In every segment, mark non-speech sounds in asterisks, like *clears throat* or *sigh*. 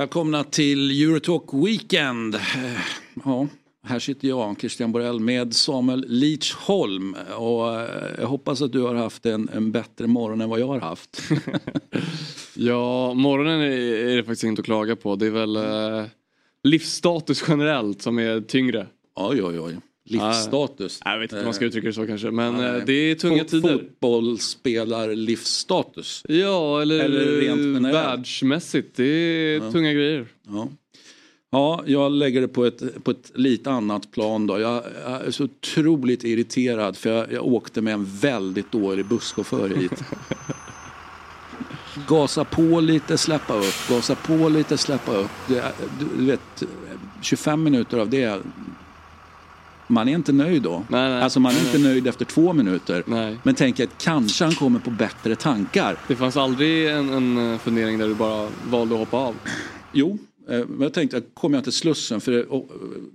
Välkomna till Eurotalk Weekend. Eh, Ja, här sitter jag, Christian Borell, med Samuel Leachholm. Och eh, jag hoppas att du har haft en, en bättre morgon än vad jag har haft. *laughs* Ja, morgonen är, är det faktiskt inte att klaga på. Det är väl eh, livsstatus generellt som är tyngre. Oj, oj, oj. Livsstatus. Jag vet inte om man ska uttrycka det så kanske. Men Nej. eh, det är tunga Fo- tider. Fotbollsspelar livsstatus. Ja, eller, Eller rent generellt. världsmässigt. Det är tunga grejer. Ja. Ja, jag lägger det på ett, på ett lite annat plan då. Jag, jag är så otroligt irriterad för jag, jag åkte med en väldigt dålig busschaufför hit. *laughs* Gasa på lite, släppa upp, gasa på lite, släppa upp. Det, du vet, 25 minuter av det. Man är inte nöjd då. Nej, nej. Alltså man är Nej, inte nöjd efter två minuter. Men tänk att kanske han kommer på bättre tankar. Det fanns aldrig en, en eh, fundering där du bara valde att hoppa av. Jo, eh, men jag tänkte att kommer jag till Slussen, för eh,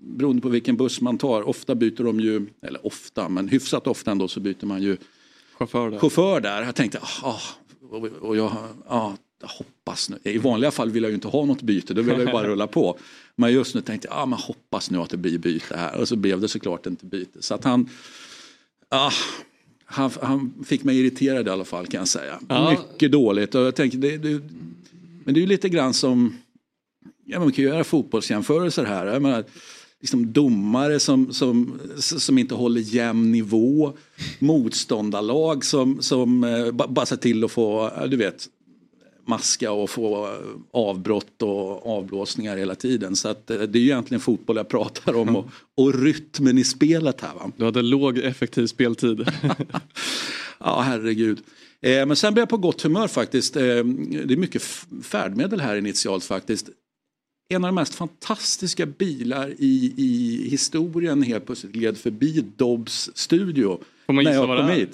beroende på vilken buss man tar, ofta byter de ju, eller ofta, men hyfsat ofta ändå så byter man ju Chaufför där. chaufför där. Jag tänkte, ah, och, och jag, ah, hoppas nu. I vanliga fall vill jag ju inte ha något byte, då vill jag ju bara rulla på. Men just nu tänkte jag, ah, men hoppas nu att det blir byte här. Och så blev det såklart inte byte. Så att han, ah, han, han fick mig irriterad i alla fall kan jag säga. Ja. Mycket dåligt. Och jag tänker, det, det, men det är ju lite grann som, ja, man kan ju göra fotbollsjämförelser här. Jag menar, liksom domare som, som, som inte håller jämn nivå. Motståndarlag som, som eh, ba- bara ser till att få, du vet, maska och få avbrott och avblåsningar hela tiden. Så att eh, det är ju egentligen fotboll jag pratar om och, och rytmen i spelet här. Va? Du hade låg effektiv speltid. *laughs* Ja, herregud. Eh, men sen blev jag på gott humör faktiskt. Eh, det är mycket färdmedel här initialt faktiskt. En av de mest fantastiska bilar i, i historien helt plötsligt gled förbi Dobbs studio. Får man gissa vad det är?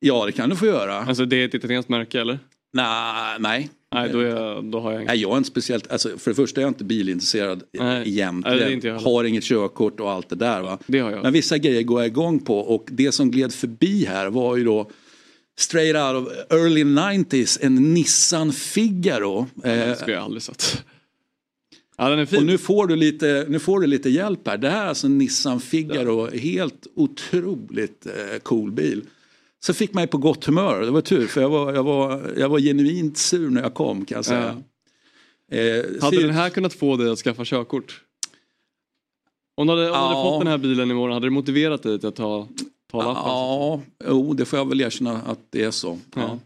Ja, det kan du få göra. alltså det är ett italienskt märke eller? Nej, nej. Nej, då, jag, då har jag inget. Nej, jag är inte speciellt, alltså, för det första är jag inte bilintresserad Nej. Egentligen. har inget körkort och allt det där. Va? Det har jag. Men vissa grejer går jag igång på och det som gled förbi här var ju då straight out of early 90s en Nissan Figaro. Eh, Det skulle jag aldrig sett. Ja, den är fin. och nu får, du lite, nu får du lite hjälp här. Det här är alltså en Nissan Figaro, helt otroligt eh, cool bil. Så fick mig på gott humör, det var tur för jag var, jag var, jag var genuint sur när jag kom kan jag säga. Eh, Hade den här kunnat få dig att skaffa körkort? Om du hade, om du hade Ja. fått den här bilen imorgon, hade det motiverat dig till att ta, ta lappen? Ja, jo, det får jag väl erkänna att det är så. Ja.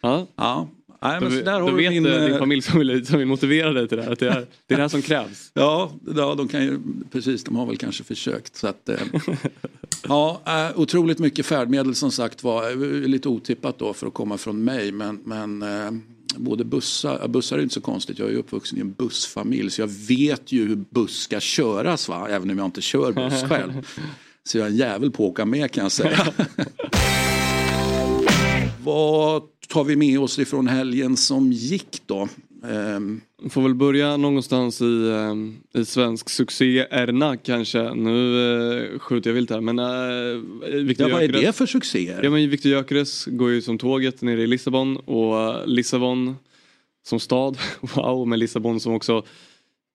Ja. Ja. Nej, men så där har du vet min, din eh, familj som vill, som vill motivera dig till det här. Att det, är, det är det här som krävs. *laughs* Ja, ja, de kan ju, precis, de har väl kanske försökt. Så att, eh, *laughs* ja, eh, otroligt mycket färdmedel som sagt var lite otippat då för att komma från mig. Men, men både bussar, bussar är inte så konstigt, jag är uppvuxen i en bussfamilj så jag vet ju hur buss ska köras va, även om jag inte kör buss *laughs* själv. Så jag är en jävel på att åka med kan jag säga. Vad tar vi med oss ifrån helgen som gick då? Ehm, Får väl börja någonstans i, eh, i svensk succé-ärna kanske. Nu eh, skjuter jag vilt här men eh, Victor ja, vad är det för succéer? Ja men Victor Gyökeres går ju som tåget nere i Lissabon och eh, Lissabon som stad, *laughs* wow, men Lissabon som också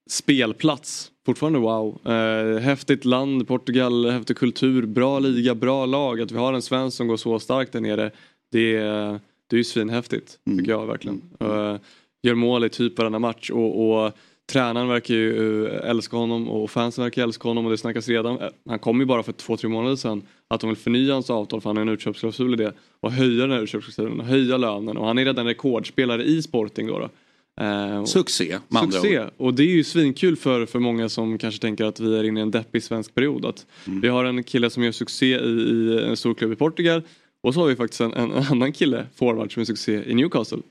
spelplats, fortfarande wow. Eh, häftigt land, Portugal, häftig kultur, bra liga, bra lag. Att vi har en svensk som går så starkt där nere, det, är- det är ju svinhäftigt tycker jag verkligen. Eh, gör mål i typ varenda match och, och tränaren verkar ju eh, älska honom och fansen verkar älska honom och det snackas redan. eh, Han kom ju bara för två, tre månader sedan att de vill förnya hans avtal för han har en utköpsklausul i det och höja den här utköpsklausulen och höja lönen och han är redan rekordspelare i Sporting då. då. Eh, Succé med andra Succé. ord. Och det är ju svinkul för, för många som kanske tänker att vi är inne i en deppig svensk period. Att Mm. Vi har en kille som gör succé i, i en stor klubb i Portugal och så har vi faktiskt en, en *laughs* annan kille, forward, som är succé i Newcastle.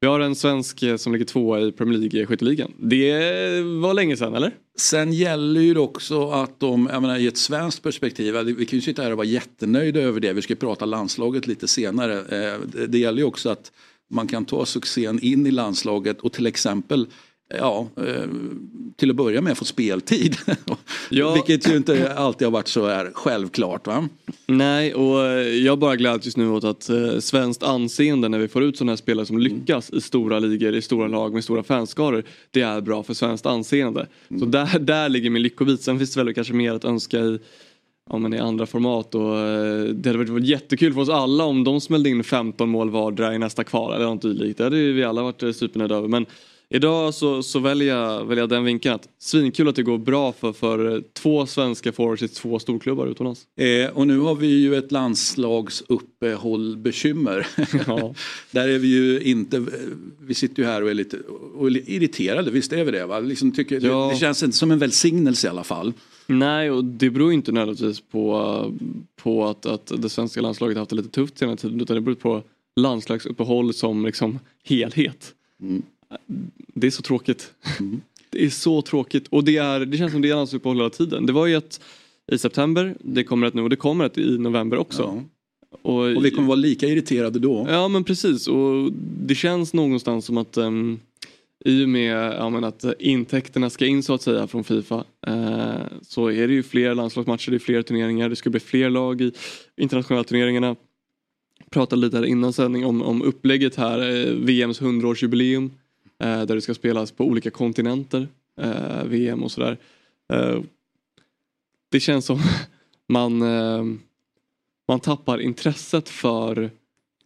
Vi har en svensk eh, som ligger tvåa i Premier League eh, skytteligan. Det var länge sedan eller? Sen gäller ju det också att de, jag menar, i ett svenskt perspektiv, vi kan ju sitta här och vara jättenöjda över det, vi ska prata landslaget lite senare. Eh, det gäller ju också att man kan ta succén in i landslaget och till exempel ja, eh, till att börja med få speltid. *laughs* Ja. Vilket ju inte alltid har varit så här självklart. Va? Nej, och jag bara gläds just nu åt att eh, svenskt anseende när vi får ut sådana här spelare som lyckas i stora ligor, i stora lag med stora fanskaror. Det är bra för svenskt anseende. Mm. Så där, där ligger min lyckobit. Sen finns det väl kanske mer att önska i ja, men i andra format och eh, det hade varit jättekul för oss alla om de smällde in 15 mål vardera i nästa kval eller något dylikt. Det hade vi alla varit eh, supernöjda över. Men Idag så, så väljer, jag, väljer jag den vinkeln att svinkul att det går bra för, för två svenska forwards i två storklubbar utomlands. Eh, och nu har vi ju ett landslagsuppehållbekymmer. *laughs* Ja. Där är vi ju inte, vi sitter ju här och är lite och är irriterade, visst är vi det? Va? Liksom tycker, ja. det, det känns inte som en välsignelse i alla fall. Nej, och det beror inte nödvändigtvis på, på att, att det svenska landslaget haft det lite tufft senaste tiden utan det beror på landslagsuppehåll som liksom helhet. Mm. Det är så tråkigt. Mm. Det är så tråkigt och det, är, det känns som det är landslagsuppehåll hela tiden. Det var ju ett i september, det kommer ett nu och det kommer ett i november också. Ja. Och, och, vi kommer vara lika irriterade då. Ja men precis och det känns någonstans som att um, i och med ja, men att intäkterna ska in så att säga från Fifa eh, så är det ju fler landslagsmatcher, det är fler turneringar, det ska bli fler lag i internationella turneringarna. Pratade lite här innan sändning om, om upplägget här, eh, VMs 100-årsjubileum eh, där det ska spelas på olika kontinenter, eh, VM och sådär. Eh, det känns som *laughs* man, eh, man tappar intresset för,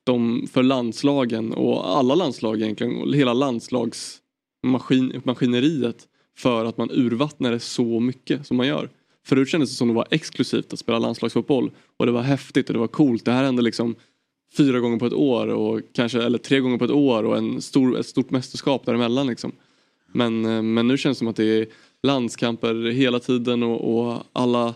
de, för landslagen och alla landslag egentligen, hela landslagsmaskineriet för att man urvattnar det så mycket som man gör. Förut kändes det som det var exklusivt att spela landslagsfotboll och det var häftigt och det var coolt. Det här hände liksom fyra gånger på ett år och kanske, eller tre gånger på ett år och en stor, ett stort mästerskap däremellan liksom. Men, eh, men nu känns det som att det är landskamper hela tiden och, och alla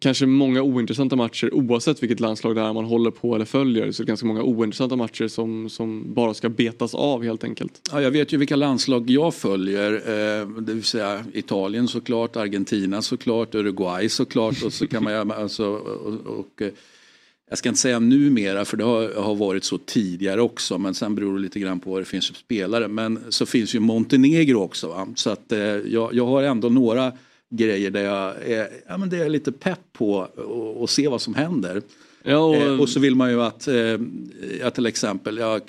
kanske många ointressanta matcher oavsett vilket landslag det är man håller på eller följer. Så det är ganska många ointressanta matcher som, som bara ska betas av helt enkelt. Ja, jag vet ju vilka landslag jag följer. Eh, det vill säga Italien såklart, Argentina såklart, Uruguay såklart och så kan man alltså, och, och eh, jag ska inte säga numera för det har, har, varit så tidigare också men sen beror det lite grann på vad det finns för spelare. Men så finns ju Montenegro också. Va? Så att eh, jag, jag har ändå några grejer där jag är, ja, men det är lite pepp på att se vad som händer. Ja, och... Eh, och... så vill man ju att, eh, ja, till exempel, ja,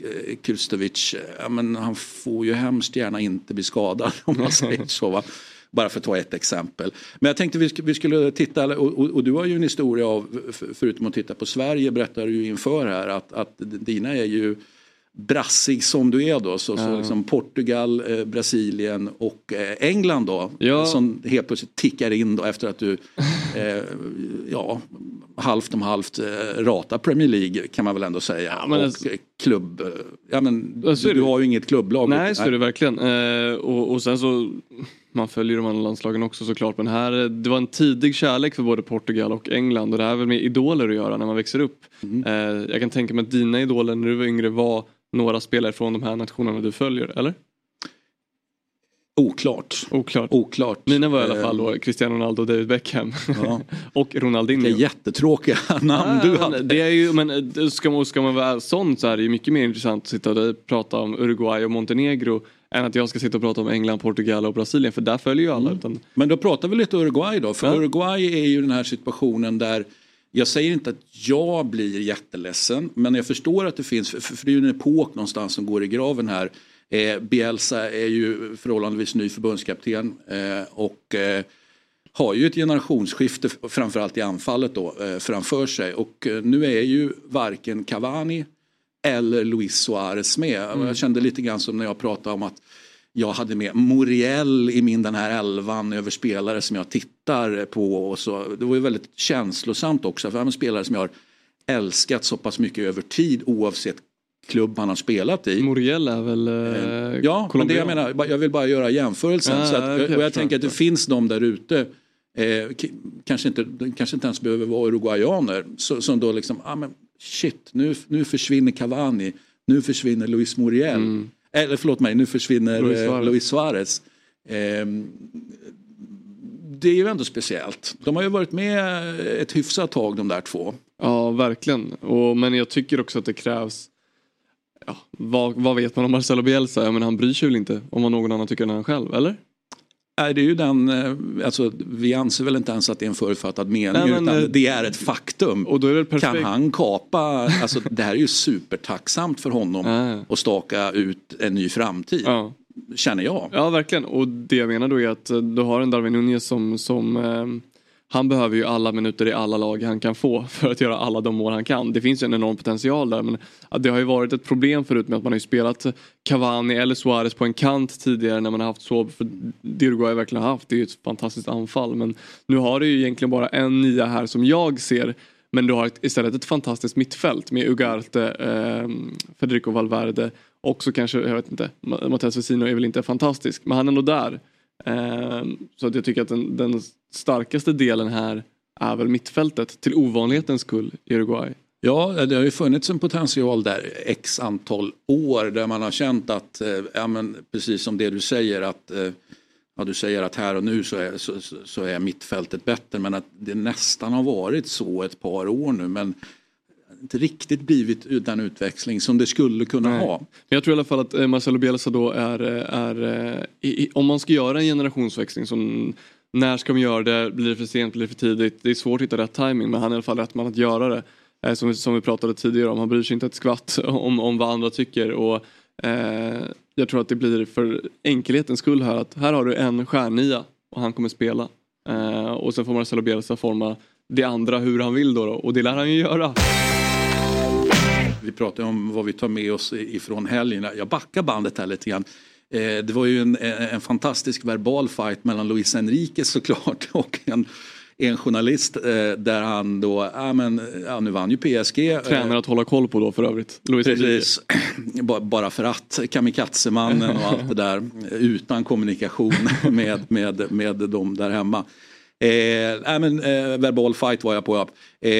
Kustovic, ja, men han får ju hemskt gärna inte bli skadad *laughs* om man säger så. Va? Bara för att ta ett exempel. Men jag tänkte vi, vi skulle titta, och, och, du har ju en historia av, förutom att titta på Sverige berättar du ju inför här att, att dina är ju brassig som du är då. Så, ja. så liksom Portugal, eh, Brasilien och eh, England då. Ja. Som helt plötsligt tickar in då efter att du *laughs* eh, ja, halvt om halvt eh, ratar Premier League kan man väl ändå säga. Ja, och alltså, klubb, ja men du, du, har ju inget klubblag. Nej så är det verkligen. Eh, och, och sen så man följer de andra landslagen också såklart men här, det var en tidig kärlek för både Portugal och England och det har väl med idoler att göra när man växer upp. Mm. Eh, jag kan tänka mig att dina idoler när du var yngre var några spelare från de här nationerna du följer, eller? Oklart. Oklart. Oklart. Mina var i alla fall då eh. Cristiano Ronaldo och David Beckham. Ja. *laughs* och Ronaldinho. Det är jättetråkiga *laughs* namn ja, du hade. Det är ju, men eh, ska man, ska man vara sån så är det ju mycket mer intressant att sitta och prata om Uruguay och Montenegro än att jag ska sitta och prata om England, Portugal och Brasilien för där följer ju alla. Mm. Utan... Men då pratar vi lite Uruguay då. För ja. Uruguay är ju den här situationen där jag säger inte att jag blir jätteledsen men jag förstår att det finns, för, för det är ju en epok någonstans som går i graven här. Eh, Bielsa är ju förhållandevis ny förbundskapten eh, och eh, har ju ett generationsskifte framförallt i anfallet då eh, framför sig och eh, nu är ju varken Cavani eller Luis Suarez med. Mm. Jag kände lite grann som när jag pratade om att jag hade med Moriel i min den här elvan över spelare som jag tittar på. Och så. Det var ju väldigt känslosamt också för en spelare som jag har älskat så pass mycket över tid oavsett klubb han har spelat i. Moriel är väl eh, Ja, men det jag menar, jag vill bara göra jämförelsen. Ah, så att, okay, och jag tänker att det finns de där ute Eh, kanske, inte, kanske inte ens behöver vara uruguayaner. Så, som då liksom, ah, men shit, nu, nu försvinner Cavani, nu försvinner Luis Muriel. Mm. Eller förlåt mig, nu försvinner Luis eh, Suarez. Luis Suarez. Ehm, det är ju ändå speciellt. De har ju varit med ett hyfsat tag de där två. Ja, verkligen. Och, men jag tycker också att det krävs Ja, vad, vad vet man om Marcelo Bielsa? Ja, men han bryr sig väl inte om vad någon annan tycker än han själv, eller? Nej, det är ju den, eh, alltså, vi anser väl inte ens att det är en förutfattad mening Nej, men, utan eh, det är ett faktum. Och då är det perfekt. Kan han kapa, alltså det här är ju supertacksamt för honom att staka ut en ny framtid. Ja. Känner jag. Ja, verkligen. Och det jag menar då är att du har en Darwin Nunez som, som eh, han behöver ju alla minuter i alla lag han kan få för att göra alla de mål han kan. Det finns ju en enorm potential där men det har ju varit ett problem förut med att man har ju spelat Cavani eller Suarez på en kant tidigare när man har haft så, för det Uruguay verkligen har haft det är ju ett fantastiskt anfall men nu har du ju egentligen bara en nia här som jag ser men du har istället ett fantastiskt mittfält med Ugarte, eh, Federico Valverde och så kanske, jag vet inte, Mattias Vecino är väl inte fantastisk men han är ändå där. Ehm, så att jag tycker att den, den starkaste delen här är väl mittfältet till ovanlighetens skull i Uruguay. Ja, det har ju funnits en potential där x antal år där man har känt att, eh, ja, men precis som det du säger att eh, Ja, du säger att här och nu så är, så- så är mittfältet bättre men att det nästan har varit så ett par år nu men inte riktigt blivit den utväxling som det skulle kunna Nej. ha. Men jag tror i alla fall att eh, Marcelo Bielsa då är, eh, är eh, i, om man ska göra en generationsväxling som när ska man göra det, blir det för sent, blir det för tidigt? Det är svårt att hitta rätt timing men han är i alla fall rätt man att göra det. Som, som vi pratade tidigare om, han bryr sig inte ett skvatt *laughs* om, om vad andra tycker och eh, jag tror att det blir för enkelhetens skull här att här har du en stjärnia och han kommer spela. Eh, och sen får Marcelo Bielsa forma det andra hur han vill då, då och det lär han ju göra. Vi pratar ju om vad vi tar med oss ifrån helgen. Jag backar bandet här lite grann. Eh, Det var ju en, en fantastisk verbal fight mellan Luis Enrique såklart *laughs* och en, en journalist eh, där han då, ja men, ja, nu vann ju PSG. eh, Tränare att hålla koll på då för övrigt. Luis. Precis, *clears throat* Ba- bara för att kamikazemannen och allt det där utan kommunikation *laughs* med, med, med dem där hemma. Eh, men, eh, verbal fight var jag på. Eh,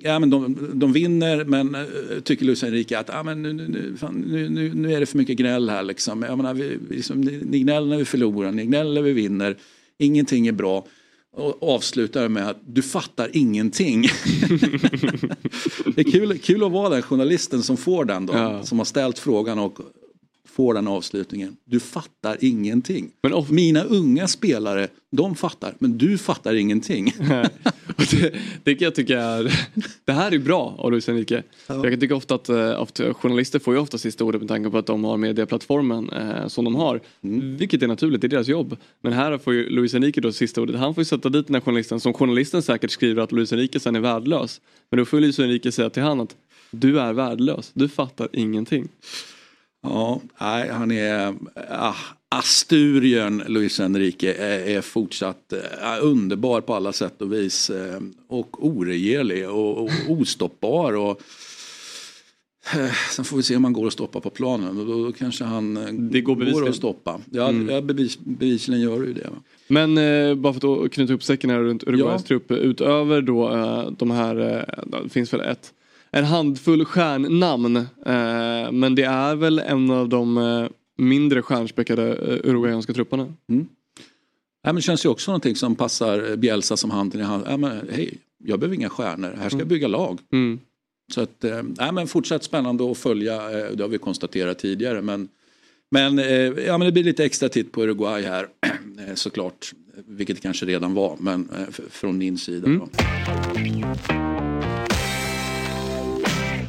ja, men de, de vinner men eh, tycker Luis Enrique att ah, men nu, nu, fan, nu, nu, nu är det för mycket gnäll här. Liksom. Jag menar, vi, liksom, ni, ni gnäller när vi förlorar, ni gnäller när vi vinner. Ingenting är bra. Och avslutar med att du fattar ingenting. *laughs* det är kul, kul att vara den journalisten som får den då. Ja. Som har ställt frågan och får den avslutningen. Du fattar ingenting. Men of- Mina unga spelare, de fattar, men du fattar ingenting. *laughs* Och det, det kan jag tycka är, det här är bra av Luis Enrique. Jag kan tycka ofta att, eh, att journalister får ju ofta sista ordet med tanke på att de har medieplattformen eh, som de har. Vilket är naturligt, det är deras jobb. Men här får ju Luis Enrique då sista ordet. Han får ju sätta dit den här journalisten som journalisten säkert skriver att Luis Enrique sen är värdelös. Men då får Luis Enrique säga till han att du är värdelös, du fattar ingenting. Ja, nej, han är ah, Asturien, Luis Enrique, är, är fortsatt eh, underbar på alla sätt och vis. Eh, och oregerlig och, och ostoppbar. Och, eh, sen får vi se om han går att stoppa på planen. Och då kanske han eh, Det går bevisligen. att stoppa. Ja, ja bevis, bevisligen gör ju det. Men eh, bara för att knyta upp säcken här runt Uruguays Ja. trupp. Utöver då de här, det finns väl ett, en handfull stjärnnamn. Eh, men det är väl en av de eh, mindre stjärnspäckade eh, uruguayanska trupperna. Nej, men det känns ju också någonting som passar Bielsa som handen i hand. Ja, men, hej, jag behöver inga stjärnor, här ska jag bygga lag. Mm. Så att, eh, nej, men fortsatt spännande att följa, eh, det har vi konstaterat tidigare. Men, men, eh, ja, men det blir lite extra titt på Uruguay här *clears throat* eh, såklart. Vilket det kanske redan var, men eh, från min sida. Då.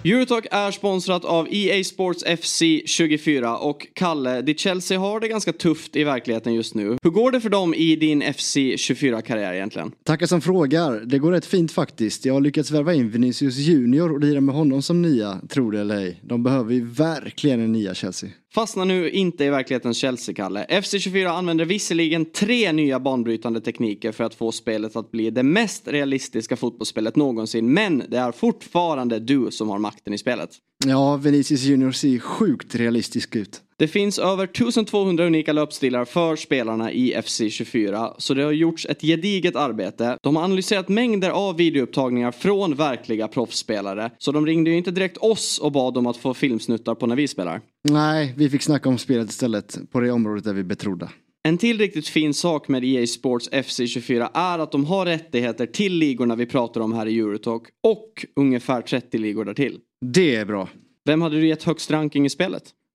Eurotalk är sponsrat av EA Sports FC 24 och Kalle, ditt Chelsea har det ganska tufft i verkligheten just nu. Hur går det för dem i din FC 24-karriär egentligen? Tackar som frågar. Det går rätt fint faktiskt. Jag har lyckats värva in Vinicius Junior och lira med honom som nia, tror det eller ej. De behöver ju verkligen en nia Chelsea. Fastna nu inte i verklighetens Chelsea-Kalle. FC24 använder visserligen tre nya banbrytande tekniker för att få spelet att bli det mest realistiska fotbollsspelet någonsin, men det är fortfarande du som har makten i spelet. Ja, Vinicius Junior ser sjukt realistisk ut. Det finns över 1200 unika löpstilar för spelarna i FC24, så det har gjorts ett gediget arbete. De har analyserat mängder av videoupptagningar från verkliga proffsspelare, så de ringde ju inte direkt oss och bad om att få filmsnuttar på när vi spelar. Nej, vi fick snacka om spelet istället på det området där vi betrodda. En till riktigt fin sak med EA Sports FC24 är att de har rättigheter till ligorna vi pratar om här i Eurotalk och ungefär 30 ligor därtill. Det är bra. Vem hade du gett högst ranking i spelet?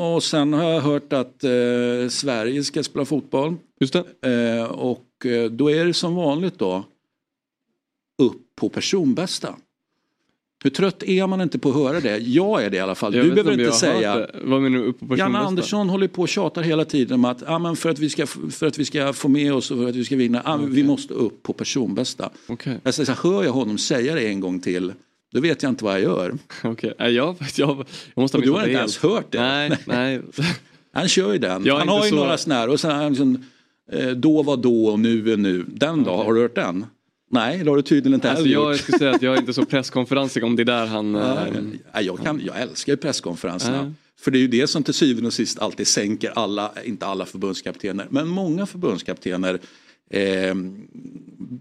Och sen har jag hört att eh, Sverige ska spela fotboll. Just. Eh, och eh, då är det som vanligt då upp på personbästa. Hur trött är man inte på att höra det? Jag är det i alla fall. Jag du behöver inte säga. Vad menar du? Upp på Janne? Andersson håller på och tjatar hela tiden om att ah, men för, att vi ska, för att vi ska få med oss och för att vi ska vinna, ah, vi måste upp på personbästa. Okej. Jag säger hör jag honom säga det en gång till, då vet jag inte vad jag gör. Okej. Nej, jag, jag, jag måste ha du har inte ens hört det? Nej, nej. *laughs* Han kör ju den. Jag Han har ju så- några sådana här och sen sån, eh, då var då och nu är nu. Den då, har du hört den? Nej, det har du tydligen inte Alltså, heller jag gjort. skulle säga att jag är inte så presskonferensig om det är där han... Eh, ja, jag, kan, jag älskar ju presskonferenserna. Ja. För det är ju det som till syvende och sist alltid sänker alla, inte alla förbundskaptener, men många förbundskaptener eh,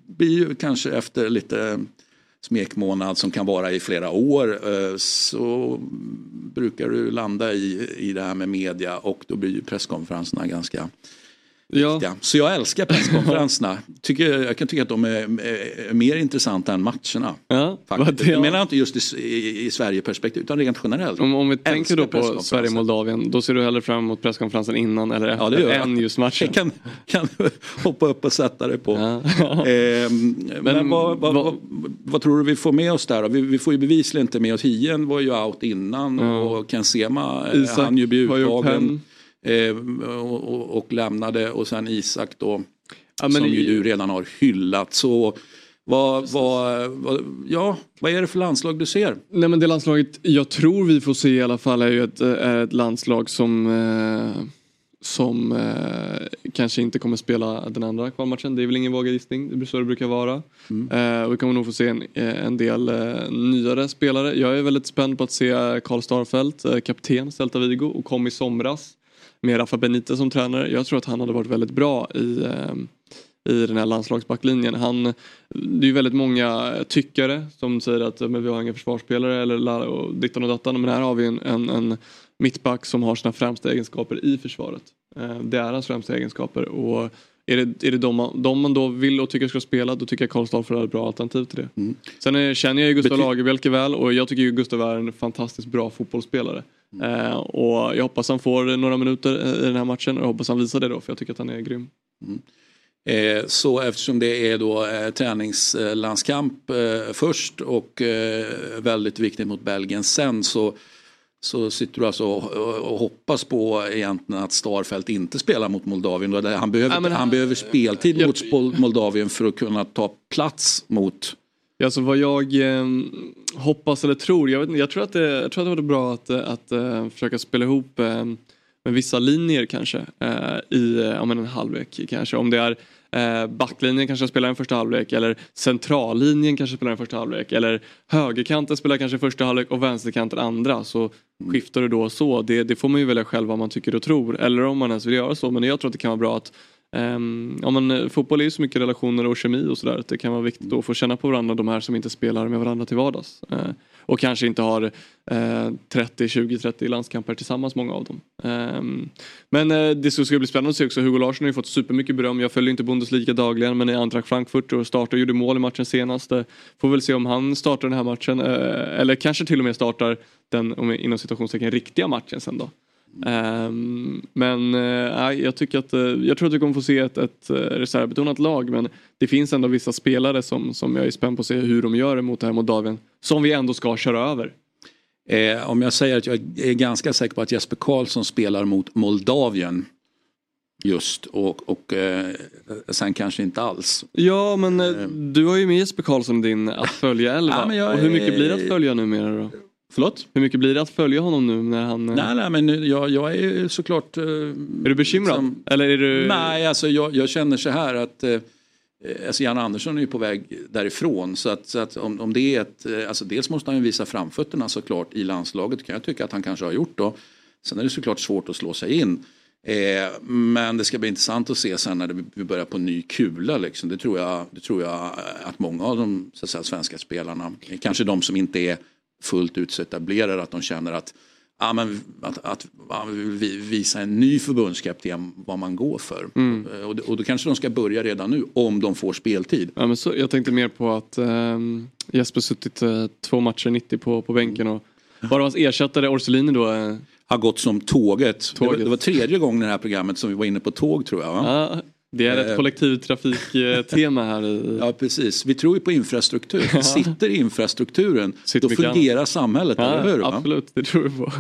blir ju kanske efter lite smekmånad som kan vara i flera år eh, så brukar du landa i, i det här med media och då blir ju presskonferenserna ganska ja. Så jag älskar presskonferenserna. Tycker, jag kan tycka att de är, är mer intressanta än matcherna. Ja, Faktiskt. Jag menar inte just i, i, i Sverige-perspektiv utan rent generellt. Om, om vi tänker då på. Sverige-Moldavien, då ser du hellre fram emot presskonferensen innan eller efter Ja, det gör jag. än just matchen? Jag *laughs* kan, kan hoppa upp och sätta det på. Ja. Ehm, *laughs* men vad, vad, vad- vad, vad tror du vi får med oss där? Vi, vi får ju bevisligen inte med oss Hien var ju out innan Ja. och Ken Sema eh, Isak han ju bli har gjort uttagen eh, och, och, lämnade och sen Isak då Ja, som i- ju du redan har hyllat. Så vad, vad, vad, ja, vad är det för landslag du ser? Nej men det landslaget jag tror vi får se i alla fall är ju ett, är ett landslag som eh, som eh, kanske inte kommer spela den andra kvalmatchen. Det är väl ingen vågad gissning, det blir så det brukar vara. Eh, och vi kommer nog få se en, eh, en del eh, nyare spelare. Jag är väldigt spänd på att se Karl Starfelt, eh, kapten Celta Vigo och kom i somras med Rafa Benitez som tränare. Jag tror att han hade varit väldigt bra i eh, i den här landslagsbacklinjen. Han, det är ju väldigt många tyckare som säger att men vi har inga försvarsspelare eller dittan och dattan. Men här har vi en, en, en mittback som har sina främsta egenskaper i försvaret. Eh, det är hans främsta egenskaper och är det, är det de, man, de man då vill och tycker ska spela då tycker jag Karl Stolfer är ett bra alternativ till det. Sen är, känner jag ju Gustav Bety- Lagerbielke väl och jag tycker ju Gustav är en fantastiskt bra fotbollsspelare. Eh, och jag hoppas han får några minuter eh, i den här matchen och jag hoppas han visar det då för jag tycker att han är grym. Eh, Så eftersom det är då eh, träningslandskamp eh, först och eh, väldigt viktigt mot Belgien sen så, så sitter du alltså och, hoppas på egentligen att Starfelt inte spelar mot Moldavien. Han behöver, Ja, men- han behöver speltid Jag- mot Moldavien för att kunna ta plats mot Alltså vad jag eh, hoppas eller tror, jag, vet, jag, tror att det, jag tror att det vore bra att, eh, att eh, försöka spela ihop eh, med vissa linjer kanske eh, i men en halvlek kanske. Om det är eh, backlinjen kanske spelar en första halvlek eller centrallinjen kanske spelar en första halvlek eller högerkanten spelar kanske första halvlek och vänsterkanten andra så skiftar du då så. Det, det får man ju välja själv vad man tycker och tror eller om man ens vill göra så men jag tror att det kan vara bra att Um, ja, men, eh, fotboll är ju så mycket relationer och kemi och sådär. att Det kan vara viktigt att få känna på varandra, de här som inte spelar med varandra till vardags. Uh, och kanske inte har uh, 30, 20, 30 landskamper tillsammans, många av dem. Um, men uh, det ska ska bli spännande att se också. Hugo Larsson har ju fått supermycket beröm. Jag följer inte Bundesliga dagligen men i Eintracht Frankfurt och startade och gjorde mål i matchen senast. Får väl se om han startar den här matchen. Eller kanske till och med startar den om- inom situationstecken riktiga matchen sen då. Ehm, men nej, jag tycker att eh, jag tror att vi kommer få se ett, ett eh, reservbetonat lag men det finns ändå vissa spelare som, som jag är spänd på att se hur de gör mot det här Moldavien. Som vi ändå ska köra över. Eh, om jag säger att jag är ganska säker på att Jesper Karlsson spelar mot Moldavien just och, och eh, sen kanske inte alls. Ja men eh, du har ju med Jesper Karlsson din att följa elva. Ja, och hur mycket blir det att följa numera då? Förlåt? Hur mycket blir det att följa honom nu när han... eh, Nej, nej men jag, jag är såklart... Eh, Är du bekymrad? som- Eller är du... Nej, alltså jag, jag känner så här att eh, alltså Jan Andersson är ju på väg därifrån. Så att, så att om, om det är ett, alltså dels måste han ju visa framfötterna såklart i landslaget kan jag tycka att han kanske har gjort då. Sen är det såklart svårt att slå sig in. Eh, men det ska bli intressant att se sen när det, vi börjar på ny kula. Liksom. Det, tror jag, det tror jag att många av de så att säga, svenska spelarna, kanske de som inte är fullt ut så etablerade, att de känner att Ja, men att, att, att vi- visa en ny förbundskapten vad man går för. Mm. Eh, Och, och då kanske de ska börja redan nu om de får speltid. Ja, men så, jag tänkte mer på att ehm, Jesper suttit eh, två matcher 90 på, på bänken och bara hans ersättare Orsolini då. Eh, har gått som tåget. Det, var, Tåget. det var tredje gången i det här programmet som vi var inne på tåg tror jag. Det är ett Eh, kollektivtrafiktema här i... *laughs* Ja precis, vi tror ju på infrastruktur. Sitter infrastrukturen Sitter då fungerar samhället, Ja, eller hur? va? absolut, det tror vi på.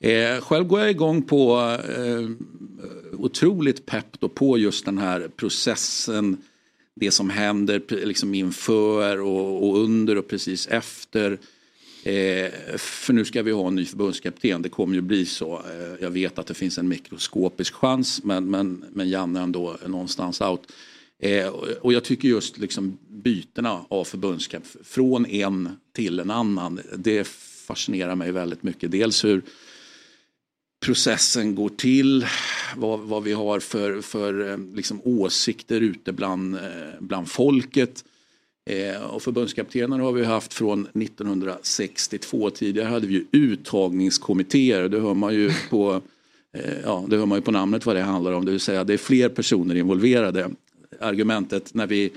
Eh, själv går jag igång på eh, otroligt pepp då på just den här processen. Det som händer liksom inför och, och under och precis efter. Eh, för nu ska vi ha en ny förbundskapten, det kommer ju bli så. Eh, jag vet att det finns en mikroskopisk chans men, men, men Janne är ändå någonstans out. Eh, och- jag tycker just liksom bytena av förbundskapten, från en till en annan, det fascinerar mig väldigt mycket. Dels hur processen går till, vad, vad vi har för, för eh, liksom, åsikter ute bland, eh, bland folket. Eh, och förbundskaptener har vi haft från 1962. Tidigare hade vi ju uttagningskommittéer. Det hör man ju på, eh, ja, det hör man ju på namnet vad det handlar om. Det vill säga det är fler personer involverade. Argumentet när vi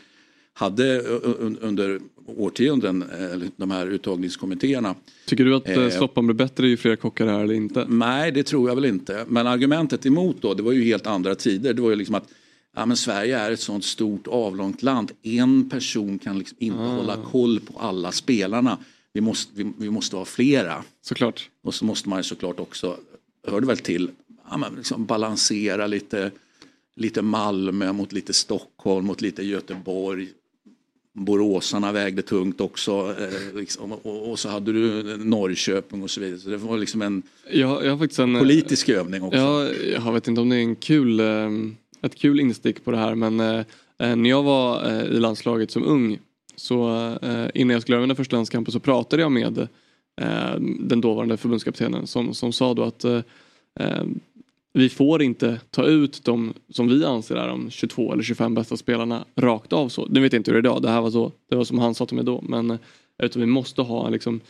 hade un- under årtionden eh, de här uttagningskommittéerna Tycker du att eh, soppan blir bättre ju fler kockar det är eller inte? Nej, det tror jag väl inte. Men argumentet emot då, det var ju helt andra tider. Det var ju liksom att ja, men Sverige är ett sånt stort avlångt land. En person kan liksom inte Ah. hålla koll på alla spelarna. Vi måste, vi, vi måste ha flera. Såklart. Och så måste man såklart också, hör det väl till, ja, men liksom balansera lite, lite Malmö mot lite Stockholm, mot lite Göteborg. Boråsarna vägde tungt också. Eh, liksom, och, och så hade du Norrköping och så vidare. Så det var liksom en Jag, jag en... politisk övning också. Ja, jag vet inte om det är en kul, eh, ett kul instick på det här men eh, eh, när jag var eh, i landslaget som ung så eh, innan jag skulle göra mina första landskamper så pratade jag med eh, den dåvarande förbundskaptenen som, som sa då att eh, eh vi får inte ta ut de som vi anser är de 22 eller 25 bästa spelarna rakt av så. Nu vet jag inte hur det är idag, det här var så, det var som han sa till mig då men eh, utan vi måste ha en liksom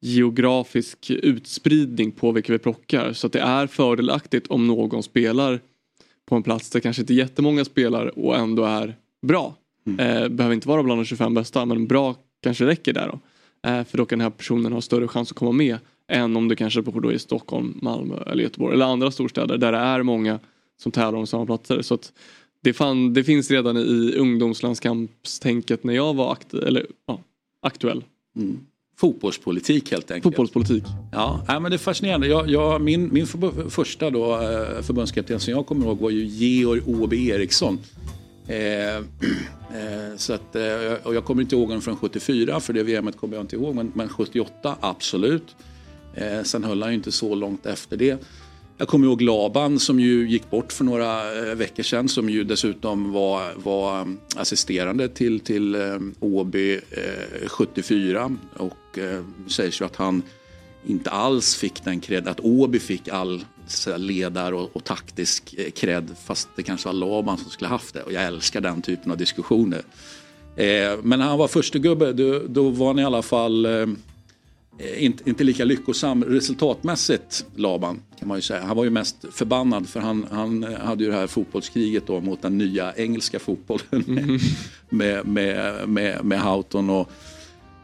geografisk utspridning på vilka vi plockar. Så att det är fördelaktigt om någon spelar på en plats där kanske inte jättemånga spelar och ändå är bra. Eh, behöver inte vara bland de 25 bästa men bra kanske räcker där då. Eh, för då kan den här personen ha större chans att komma med än om det kanske bor då i Stockholm, Malmö eller Göteborg eller andra storstäder där det är många som tävlar om samma platser. Så att det, fan, det finns redan i ungdomslandskampstänket när jag var aktu- eller, ja, aktuell. Mm. Fotbollspolitik helt enkelt. Fotbollspolitik. Ja, nej, men det är fascinerande. Jag, jag, min min förb- första då, eh, förbundskapten som jag kommer ihåg var ju Georg Åby Eriksson. Eh, *clears throat* eh, så att, eh, och jag kommer inte ihåg honom från 74 för det VMet kommer jag inte ihåg men, men 78 absolut. Eh, sen höll han ju inte så långt efter det. Jag kommer ihåg Laban som ju gick bort för några eh, veckor sedan som ju dessutom var, var eh, assisterande till, till OB Åby 74 och säger sägs ju att han inte alls fick den cred, att Åby fick all ledar och, och taktisk eh, cred fast det kanske var Laban som skulle haft det och jag älskar den typen av diskussioner. Eh, men när han var första gubbe då, då var han i alla fall eh, inte, inte lika lyckosam resultatmässigt Laban kan man ju säga. Han var ju mest förbannad för han, han hade ju det här fotbollskriget då mot den nya engelska fotbollen med, med, med, med Houghton och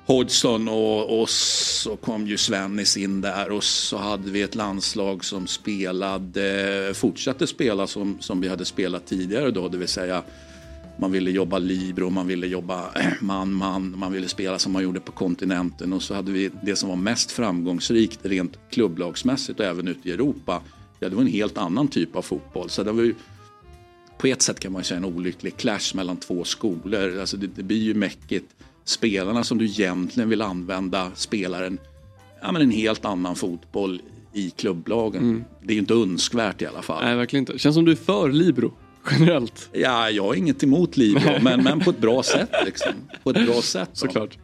Hodgson och, och så kom ju Svennis in där och så hade vi ett landslag som spelade, fortsatte spela som, som vi hade spelat tidigare då, det vill säga man ville jobba libero, man ville jobba *clears throat* man-man, man ville spela som man gjorde på kontinenten och så hade vi det som var mest framgångsrikt rent klubblagsmässigt och även ute i Europa. Ja, det var en helt annan typ av fotboll. Så det var ju, på ett sätt kan man säga en olycklig clash mellan två skolor. Alltså det, det blir ju mäckigt. Spelarna som du egentligen vill använda spelar en, ja, men en helt annan fotboll i klubblagen. Mm. Det är ju inte önskvärt i alla fall. Nej, verkligen inte. Känns som du är för libero generellt. Ja, jag har inget emot libero, men, men på ett bra sätt. Liksom. På ett bra sätt. då. Såklart.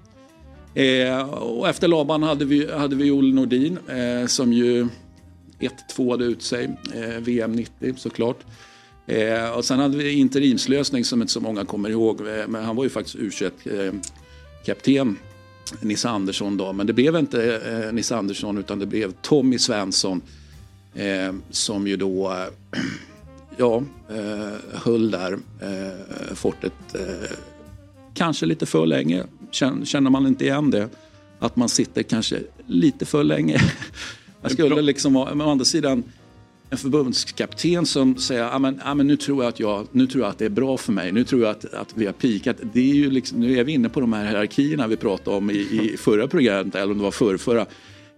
Eh, och efter Laban hade vi, hade vi Olle Nordin eh, som ju 1-2 hade ut sig. Eh, VM 90 såklart. Eh, och sen hade vi interimslösning som inte så många kommer ihåg. Eh, men han var ju faktiskt u eh, kapten Nisse Andersson då. Men det blev inte eh, Nisse Andersson utan det blev Tommy Svensson. Eh, som ju då ja, eh, höll där eh, fortet eh, kanske lite för länge. Känner, man inte igen det? Att man sitter kanske lite för länge. *laughs* Jag skulle liksom, ha- men å andra sidan, en förbundskapten som säger ah, men, ah, men nu, tror jag att jag, nu tror jag att det är bra för mig, nu tror jag att, att vi har pikat. Det är ju liksom, nu är vi inne på de här hierarkierna vi pratade om i, i förra programmet, eller om det var förrförra.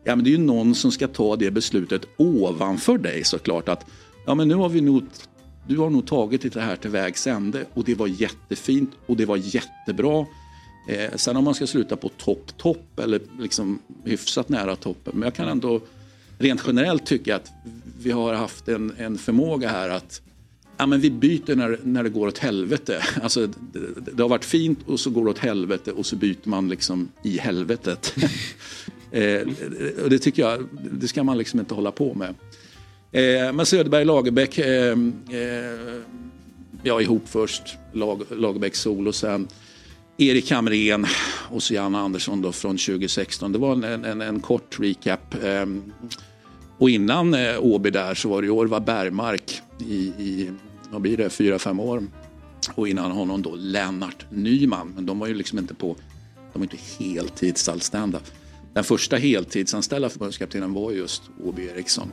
Ja, men det är ju någon som ska ta det beslutet ovanför dig såklart. Att, ja, men nu har vi nog, du har nog tagit det här till vägs ände och det var jättefint och det var jättebra. Eh, sen om man ska sluta på topp, topp eller liksom hyfsat nära toppen. Men jag kan ändå rent generellt tycka att vi har haft en, en förmåga här att ja, men vi byter när, när det går åt helvete. *laughs* Alltså, det, det har varit fint och så går det åt helvete och så byter man liksom i helvetet. *laughs* eh, och det tycker jag, det ska man liksom inte hålla på med. Eh, men Söderberg, Lagerbäck, eh, eh, ja ihop först, Lag, Lagerbäck solo sen. Erik Hamrén och så Janne Andersson då från 2016. Det var en, en, en kort recap. Eh, och innan eh, Åby där så var det Orvar Bergmark i, i vad blir det, fyra, fem år. Och innan honom då Lennart Nyman. Men de var ju liksom inte på, de var inte heltidsanställda. Den första heltidsanställda förbundskaptenen var just Åby Eriksson.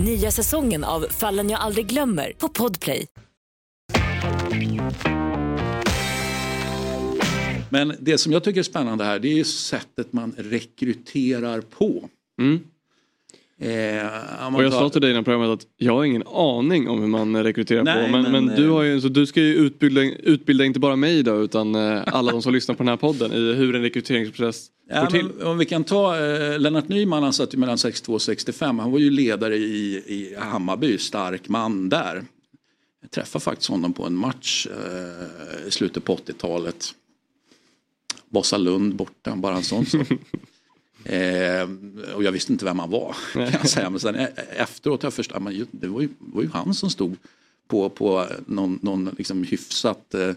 Nya säsongen av Fallen jag aldrig glömmer på Podplay. Men det som jag tycker är spännande här det är ju sättet man rekryterar på. Eh, Och jag tar- sa till dig innan programmet att jag har ingen aning om hur man rekryterar Nej, på. Men, men, men, du, eh, har ju, så du ska ju utbilda, utbilda inte bara mig då utan eh, alla de som *laughs* lyssnar på den här podden i hur en rekryteringsprocess går Ja, till. men om vi kan ta eh, Lennart Nyman, han satt ju mellan 62 och 65. Han var ju ledare i, i Hammarby, stark man där. Jag träffade faktiskt honom på en match eh, i slutet på 80-talet. Vasalund borta, bara en sån sak. *laughs* eh, och jag visste inte vem han var kan jag säga. Men sen efteråt har jag förstått att det var ju, var ju han som stod på, på någon, någon liksom hyfsat, eh,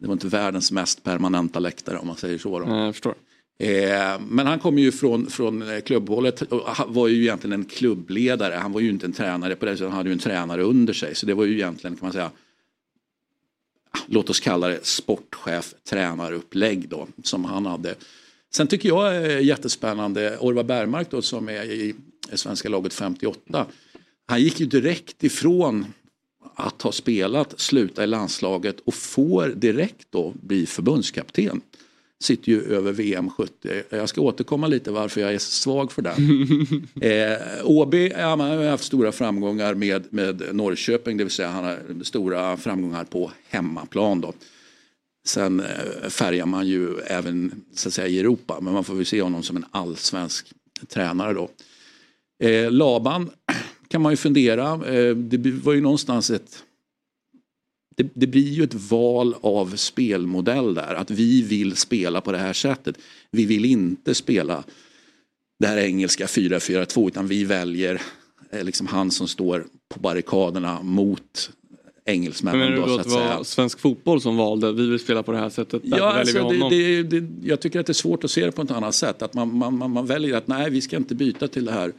det var inte världens mest permanenta läktare om man säger så. Då. Eh, men han kom ju från, från klubbhållet och var ju egentligen en klubbledare. Han var ju inte en tränare på det sättet, han hade ju en tränare under sig. Så det var ju egentligen kan man säga, låt oss kalla det sportchef tränarupplägg då som han hade. Sen tycker jag är jättespännande, Orvar Bergmark då som är i svenska laget 58. Han gick ju direkt ifrån att ha spelat, sluta i landslaget och får direkt då bli förbundskapten. sitter ju över VM 70. Jag ska återkomma lite varför jag är svag för den. *laughs* eh, Åby ja, man har haft stora framgångar med, med Norrköping, det vill säga han har stora framgångar på hemmaplan. Då. Sen eh, färgar man ju även så att säga, i Europa, men man får väl se honom som en allsvensk tränare då. Eh, Laban kan man ju fundera, eh, det var ju någonstans ett det, det, blir ju ett val av spelmodell där. Att vi vill spela på det här sättet. Vi vill inte spela det här engelska 4-4-2 utan vi väljer eh, liksom han som står på barrikaderna mot engelsmännen. Men då, så att det var säga. svensk fotboll som valde, vi vill spela på det här sättet, Ja, väljer vi alltså, honom. det, det, det, jag tycker att det är svårt att se det på ett annat sätt. Att man, man, man, man väljer att nej, vi ska inte byta till det här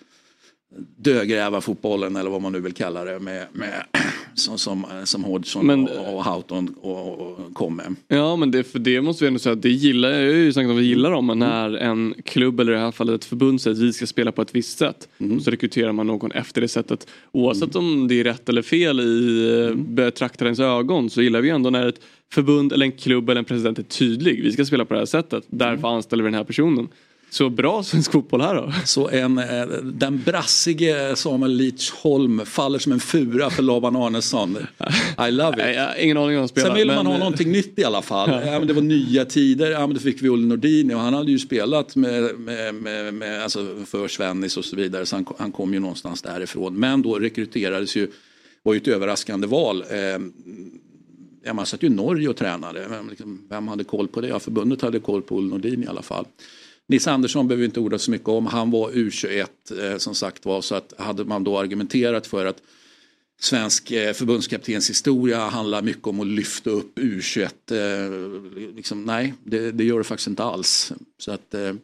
dödgrävarfotbollen eller vad man nu vill kalla det med, med *clears throat* som, som, som Hodgson Men- och, och Houghton och, och kom med. Ja men det, för det måste vi ändå säga att det gillar jag har ju sagt att vi gillar dem men när en klubb eller i det här fallet ett förbund säger att vi ska spela på ett visst sätt så rekryterar man någon efter det sättet. Oavsett om det är rätt eller fel i eh, betraktarens ögon så gillar vi ändå när ett förbund eller en klubb eller en president är tydlig. Vi ska spela på det här sättet. Därför anställer vi den här personen. Så bra svensk fotboll här då. Så en, eh, den brassige Samuel Leachholm faller som en fura för Laban Arnesson. I love it. Jag ingen aning om spelar. Sen ville man men- ha någonting nytt i alla fall. Ja. men det var nya tider. Ja, men då fick vi Olle Nordin och han hade ju spelat med, med, med, med, alltså för Svennis och så vidare. Så han, han kom ju någonstans därifrån. Men då rekryterades ju, var ju ett överraskande val. Eh, ja, man satt ju i Norge och tränade. Vem, liksom, vem hade koll på det? Ja, förbundet hade koll på Olle Nordin i alla fall. Nils Andersson behöver vi inte orda så mycket om. Han var U21 eh, som sagt var. Så att hade man då argumenterat för att svensk eh, förbundskaptens historia handlar mycket om att lyfta upp U21. Eh, liksom, nej, det, det gör det faktiskt inte alls. Så att, eh,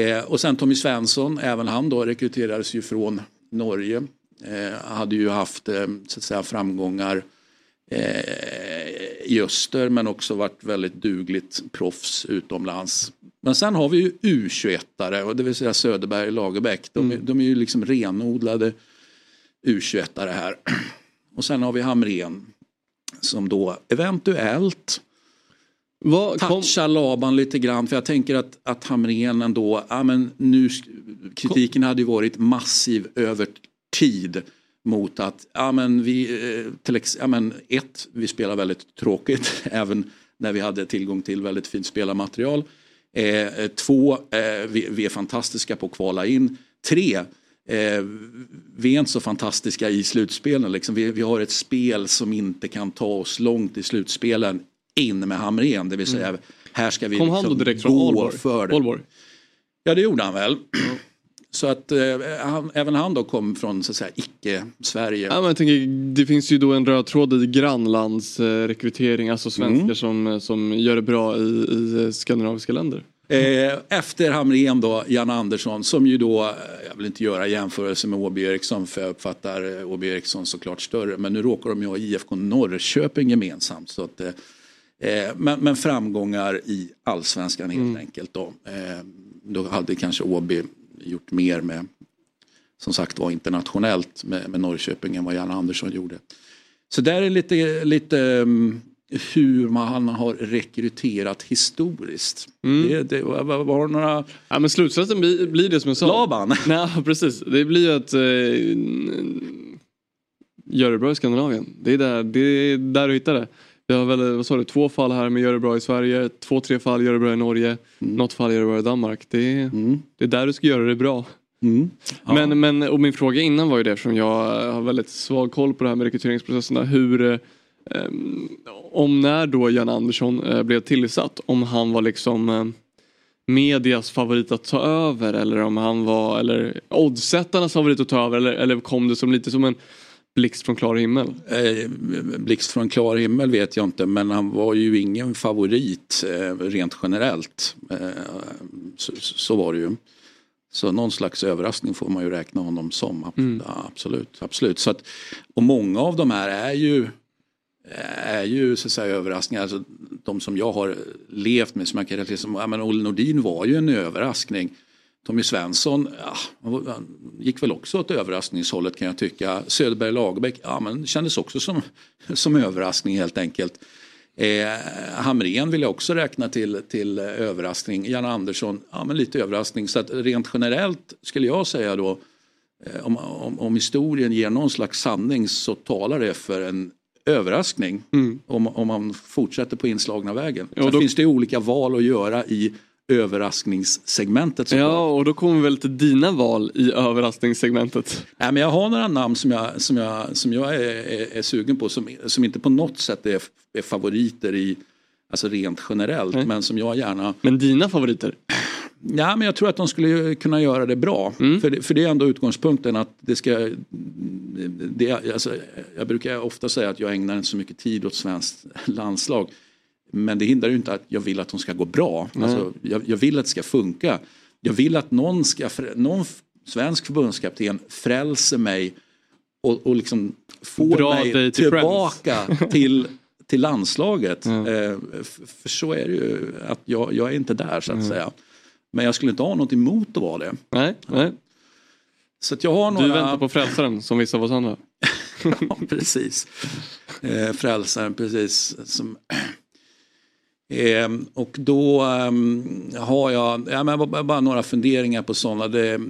eh, och sen Tommy Svensson, även han då rekryterades ju från Norge. Eh, hade ju haft eh, så att säga, framgångar eh, i öster men också varit väldigt dugligt proffs utomlands. Men sen har vi ju U21-are, och det vill säga Söderberg och Lagerbäck. De, är- de är ju liksom renodlade U21-are här. *clears throat* Och sen har vi Hamren som då eventuellt touchar Laban lite grann. För jag tänker att, att Hamren ändå, ja men nu, kritiken hade ju varit massiv över tid mot att, ja men vi, eh, till ja men ett, vi spelar väldigt tråkigt *laughs* även när vi hade tillgång till väldigt fint spelarmaterial. Eh, eh, två, eh, vi, vi är fantastiska på att kvala in. Tre, eh, vi är inte så fantastiska i slutspelen. Liksom. Vi, vi har ett spel som inte kan ta oss långt i slutspelen in med Hamrén. Det vill säga, här ska vi Kom han liksom då direkt från Aalborg? för det. Aalborg? Ja det gjorde han väl. Så att eh, han, även han då kom från så att säga icke-Sverige. Ja, men jag tänker, det finns ju då en röd tråd i grannlandsrekrytering, eh, rekrytering, alltså svenskar Mm. som, som gör det bra i, i skandinaviska länder. Eh, efter Hamrén då, Jan Andersson som ju då, eh, jag vill inte göra jämförelse med Åby Eriksson för jag uppfattar eh, Åby Eriksson såklart större. Men nu råkar de ju ha IFK Norrköping gemensamt. Så att, eh, eh, men, men framgångar i allsvenskan helt enkelt då. Eh, då hade kanske Åby gjort mer med, som sagt var internationellt med, med Norrköping än vad Jan Andersson gjorde. Så där är lite, lite um, hur man har rekryterat historiskt. Det, det, var, var, några... Ja men slutsatsen blir, blir det som jag sa. Laban? Nej *laughs* precis, det blir ju att eh, gör det bra i Skandinavien. Det är där, det är där du hittar det. Vi har väl, vad sa du, två fall här med gör det bra i Sverige, två, tre fall gör det bra i Norge, något fall gör det bra i Danmark. Det är, det är där du ska göra det bra. Men, men, och min fråga innan var ju det eftersom jag har väldigt svag koll på det här med rekryteringsprocesserna. Hur, eh, om när då Jan Andersson eh, blev tillsatt, om han var liksom eh, medias favorit att ta över eller om han var, eller oddsättarnas favorit att ta över eller, eller kom det som lite som en blixt från klar himmel? Eh, blixt från klar himmel vet jag inte men han var ju ingen favorit eh, rent generellt. Eh, så, så var det ju. Så någon slags överraskning får man ju räkna honom som. Ja, absolut, absolut. Så att, och många av de här är ju är ju så att säga överraskningar. Alltså, de som jag har levt med som jag kan relatera som, ja, men Olle Nordin var ju en överraskning. Tommy Svensson ja, gick väl också åt överraskningshållet kan jag tycka. Söderberg Lagerbäck ja, men kändes också som, *laughs* som överraskning helt enkelt. Eh, Hamrén vill jag också räkna till, till överraskning. Jan Andersson, ja men lite överraskning. Så att rent generellt skulle jag säga då eh, om, om, om historien ger någon slags sanning så talar det för en överraskning om, om man fortsätter på inslagna vägen. Ja, Sen då- finns det olika val att göra i överraskningssegmentet. Ja, och då kommer väl till dina val i överraskningssegmentet. Nej, men jag har några namn som jag, som jag, som jag är, är, är sugen på som, som inte på något sätt är, är favoriter i, alltså rent generellt, men som jag gärna... Men dina favoriter? Ja, men jag tror att de skulle kunna göra det bra. För, det, för det är ändå utgångspunkten att det ska... Det, alltså, jag brukar ofta säga att jag ägnar inte så mycket tid åt svenskt landslag. Men det hindrar ju inte att jag vill att de ska gå bra. Alltså, jag, jag vill att det ska funka. Jag vill att någon, ska, någon svensk förbundskapten frälser mig och, och liksom får Dra mig tillbaka till, till landslaget. Eh, f- för så är det ju, att jag, jag är inte där så att säga. Men jag skulle inte ha något emot att vara det. Nej, nej. Så att jag har Du några... väntar på frälsaren som vissa av oss andra. *laughs* ja, precis. Eh, frälsaren, precis. Som, eh, och då ehm, har jag ja, men bara, några funderingar på sådana. Det, eh,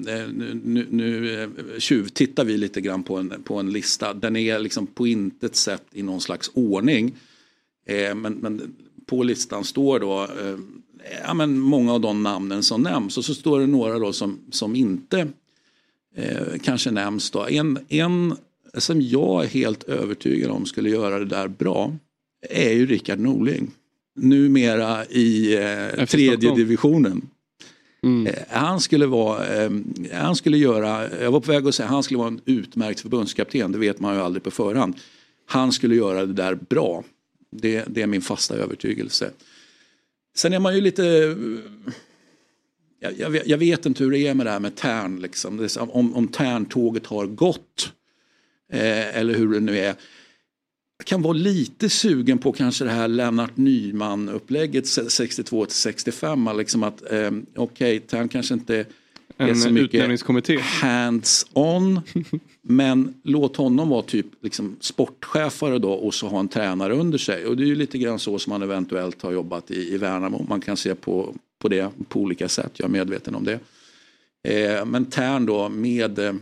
nu nu, eh, tjuvtittar vi lite grann på en, på en lista. Den är liksom på intet sätt i någon slags ordning. Ehm, men, men på listan står då eh, ja, men många av de namnen som nämns. Och så står det några då som, som inte eh, kanske nämns. Då. En, en som jag är helt övertygad om skulle göra det där bra är ju Rickard Norling. Numera i eh, tredje divisionen. Eh, han skulle vara, eh, han skulle göra, jag var på väg att säga han skulle vara en utmärkt förbundskapten, det vet man ju aldrig på förhand. Han skulle göra det där bra. Det, det är min fasta övertygelse. Sen är man ju lite jag, jag, vet, jag vet inte hur det är med det här med Tärn. Liksom. Om, om Tärntåget har gått. Eh, eller hur det nu är. Kan vara lite sugen på kanske det här Lennart Nyman-upplägget 62 till 65. Liksom att eh, okej, Tärn kanske inte är En så mycket hands-on. *laughs* men låt honom vara typ liksom sportchefare då och så ha en tränare under sig. Och det är ju lite grann så som man eventuellt har jobbat i, i Värnamo. Man kan se på, på det på olika sätt, jag är medveten om det. Eh, men Tärn då med, eh,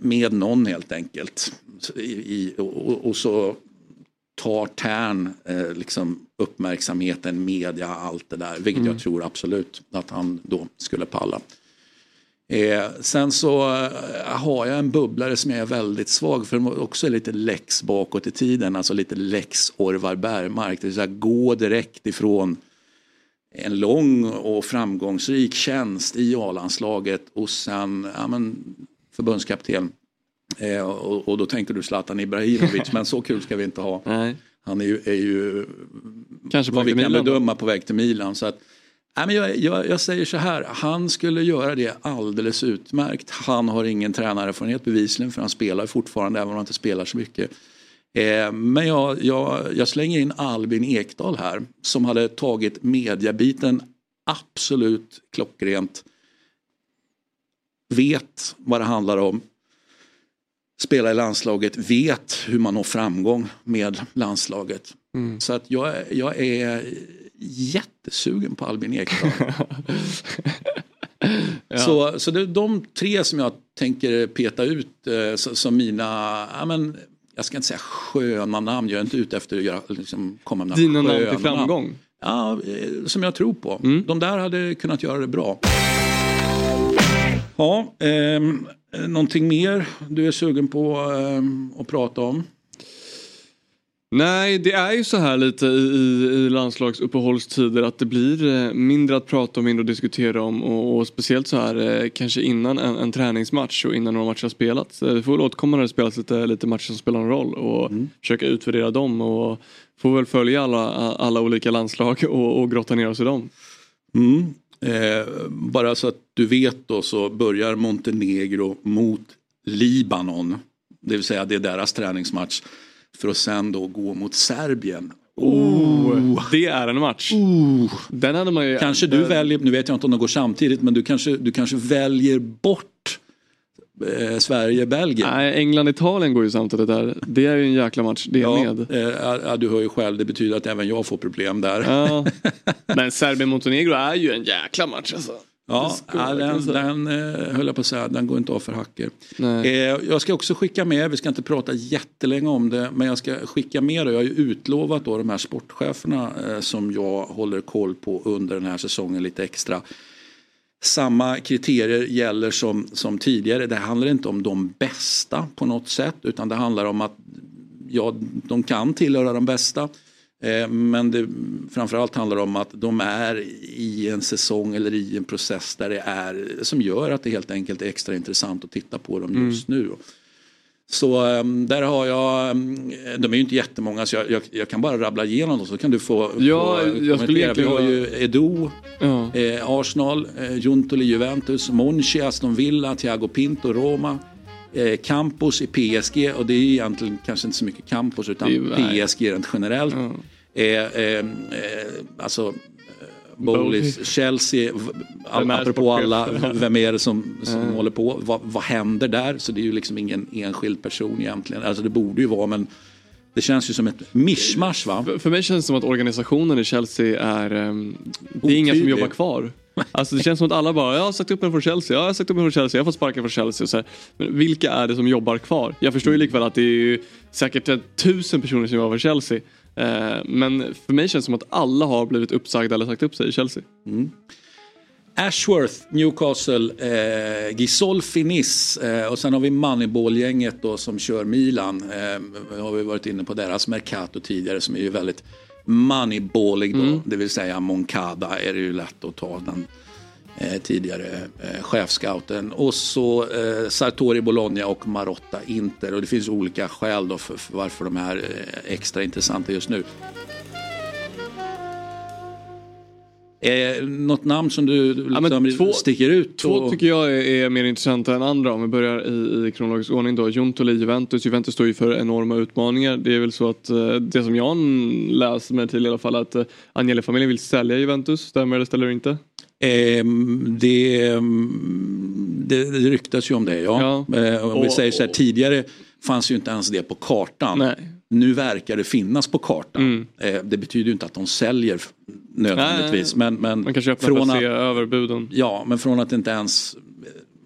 med någon helt enkelt. I, i, och, och så tar Tärn eh, liksom uppmärksamheten, media, allt det där. Vilket Mm. jag tror absolut att han då skulle palla. Eh, sen så eh, har jag en bubblare som jag är väldigt svag för. Också lite lex bakåt i tiden. Alltså lite lex Orvar Bergmark. Det vill säga gå direkt ifrån en lång och framgångsrik tjänst i A-landslaget och sen ja, men, förbundskapten. Eh, och, och då tänker du Zlatan Ibrahimovic, men så kul ska vi inte ha. Han är ju, är ju Kanske vad vi kan Milan bedöma på väg till Milan. Så att, nej, men jag, jag, jag säger så här, han skulle göra det alldeles utmärkt. Han har ingen tränarerfarenhet bevisligen för han spelar fortfarande även om han inte spelar så mycket. Eh, men jag, jag, jag slänger in Albin Ekdal här som hade tagit mediabiten absolut klockrent. Vet vad det handlar om. Spelar i landslaget, vet hur man når framgång med landslaget. Mm. Så att jag, är- jag är jättesugen på Albin Ekdal. *laughs* Så, så det är de tre som jag tänker peta ut eh, som mina, ja, men, jag ska inte säga sköna namn, jag är inte ute efter att göra, liksom, komma med Dina namn till framgång? Mm. Ja, eh, som jag tror på. De där hade kunnat göra det bra. Ja, ehm, någonting mer du är sugen på ehm, att prata om? Nej, det är ju så här lite i, i, landslagsuppehållstider att det blir eh, mindre att prata om, mindre att diskutera om och, och speciellt så här eh, kanske innan en, en träningsmatch och innan några matcher har spelats. Eh, Vi får väl återkomma när det spelas lite, lite matcher som spelar någon roll och försöka utvärdera dem och får väl följa alla, alla olika landslag *laughs* och, och grotta ner oss i dem. Mm. Eh, bara så att du vet då så börjar Montenegro mot Libanon. Det vill säga det är deras träningsmatch. För att sen då gå mot Serbien. Oh, det är en match. Den hade man ju... Kanske du väljer, nu vet jag inte om de går samtidigt, men du kanske, du kanske väljer bort eh, Sverige-Belgien. Nej, England-Italien går ju samtidigt där. Det är ju en jäkla match det Ja, med. eh, ja, du hör ju själv, det betyder att även jag får problem där. Ja. *laughs* Men Serbien-Montenegro är ju en jäkla match alltså. Ja, ja, den, den eh, höll jag på att säga, den går inte av för hacker. Eh, jag ska också skicka med, vi ska inte prata jättelänge om det, men jag ska skicka med, och jag har ju utlovat då de här sportcheferna eh, som jag håller koll på under den här säsongen lite extra. Samma kriterier gäller som, som tidigare. Det handlar inte om de bästa på något sätt utan det handlar om att ja, de kan tillhöra de bästa. Eh, Men det framförallt handlar om att de är i en säsong eller i en process där det är som gör att det helt enkelt är extra intressant att titta på dem just nu. Så ehm, där har jag, ehm, de är ju inte jättemånga så jag, jag, jag kan bara rabbla igenom dem så kan du få, Ja, få jag skulle kommentera. Vi har ju Edo, Ja. eh, Arsenal, eh, Juntoli Juventus, Monchi, Aston Villa, Thiago Pinto, Roma. Eh, Campos i PSG och det är egentligen kanske inte så mycket Campos utan. PSG rent generellt. Eh, eh, eh, alltså eh, Bowley. Bowleys, Chelsea, apropå alla, *laughs* vem är det som, som Mm. håller på? Vad, vad händer där? Så det är ju liksom ingen enskild person egentligen. Alltså det borde ju vara men det känns ju som ett mischmasch va? För, för mig känns det som att organisationen i Chelsea är... ehm, det är inga som jobbar kvar. *laughs* Alltså det känns som att alla bara, jag har sagt upp mig från Chelsea, jag har sagt upp mig från Chelsea, jag har fått sparken från Chelsea. Och så här. Men vilka är det som jobbar kvar? Jag förstår ju likväl att det är ju säkert tusen personer som jobbar för Chelsea. Eh, men för mig känns det som att alla har blivit uppsagda eller sagt upp sig i Chelsea. Ashworth, Newcastle, eh, Gisolfi, Nice eh, och sen har vi Moneyball-gänget då som kör Milan. Eh, har vi varit inne på deras Mercato tidigare som är ju väldigt moneyballig då. Mm. Det vill säga Moncada är det ju lätt att ta den tidigare eh, chefscouten. Och så eh, Sartori Bologna och Marotta Inter. Och det finns olika skäl då för, för varför de är eh, extra intressanta just nu. Eh, något namn som du Ja, liksom två- sticker ut? Två och- tycker jag är, är mer intressanta än andra om vi börjar i, i kronologisk ordning då. Juntoli, Juventus. Juventus står ju för enorma utmaningar. Det är väl så att eh, det som jag läser mig till i alla fall att eh, Agnelli-familjen vill sälja Juventus. Stämmer det eller inte? Ehm, det, det, det ryktas ju om det ja. Eh, om vi säger så här, tidigare fanns ju inte ens det på kartan. Nej. Nu verkar det finnas på kartan. Mm. Eh, det betyder ju inte att de säljer nödvändigtvis. Nej, men, men Man kanske öppnar från för att se överbuden. ja, men från att inte ens